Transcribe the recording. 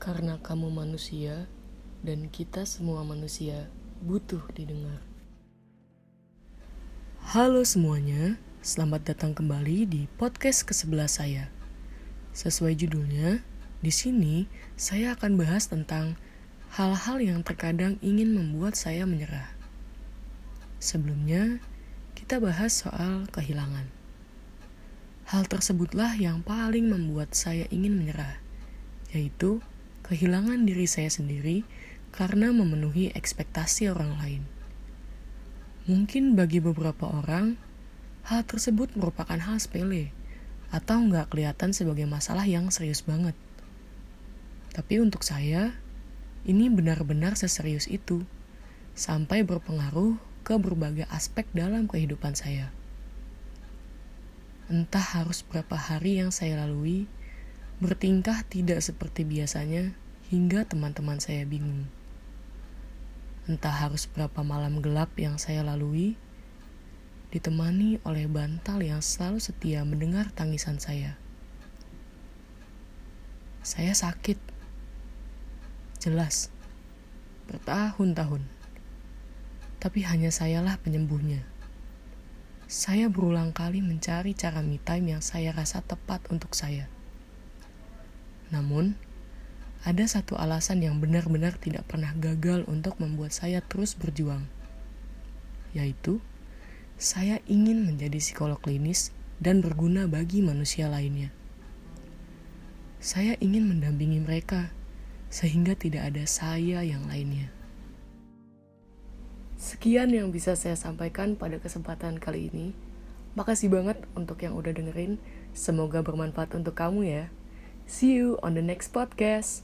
Karena kamu manusia dan kita semua manusia butuh didengar. Halo semuanya, selamat datang kembali di podcast ke-11 saya. Sesuai judulnya, di sini saya akan bahas tentang hal-hal yang terkadang ingin membuat saya menyerah. Sebelumnya, kita bahas soal kehilangan. Hal tersebutlah yang paling membuat saya ingin menyerah, yaitu kehilangan diri saya sendiri karena memenuhi ekspektasi orang lain. Mungkin bagi beberapa orang, hal tersebut merupakan hal sepele atau nggak kelihatan sebagai masalah yang serius banget. Tapi untuk saya, ini benar-benar seserius itu, sampai berpengaruh ke berbagai aspek dalam kehidupan saya. Entah harus berapa hari yang saya lalui, bertingkah tidak seperti biasanya hingga teman-teman saya bingung. Entah harus berapa malam gelap yang saya lalui, ditemani oleh bantal yang selalu setia mendengar tangisan saya. Saya sakit. Jelas. Bertahun-tahun tapi hanya sayalah penyembuhnya. Saya berulang kali mencari cara me time yang saya rasa tepat untuk saya. Namun, ada satu alasan yang benar-benar tidak pernah gagal untuk membuat saya terus berjuang, yaitu saya ingin menjadi psikolog klinis dan berguna bagi manusia lainnya. Saya ingin mendampingi mereka sehingga tidak ada saya yang lainnya. Sekian yang bisa saya sampaikan pada kesempatan kali ini. Makasih banget untuk yang udah dengerin. Semoga bermanfaat untuk kamu ya. See you on the next podcast.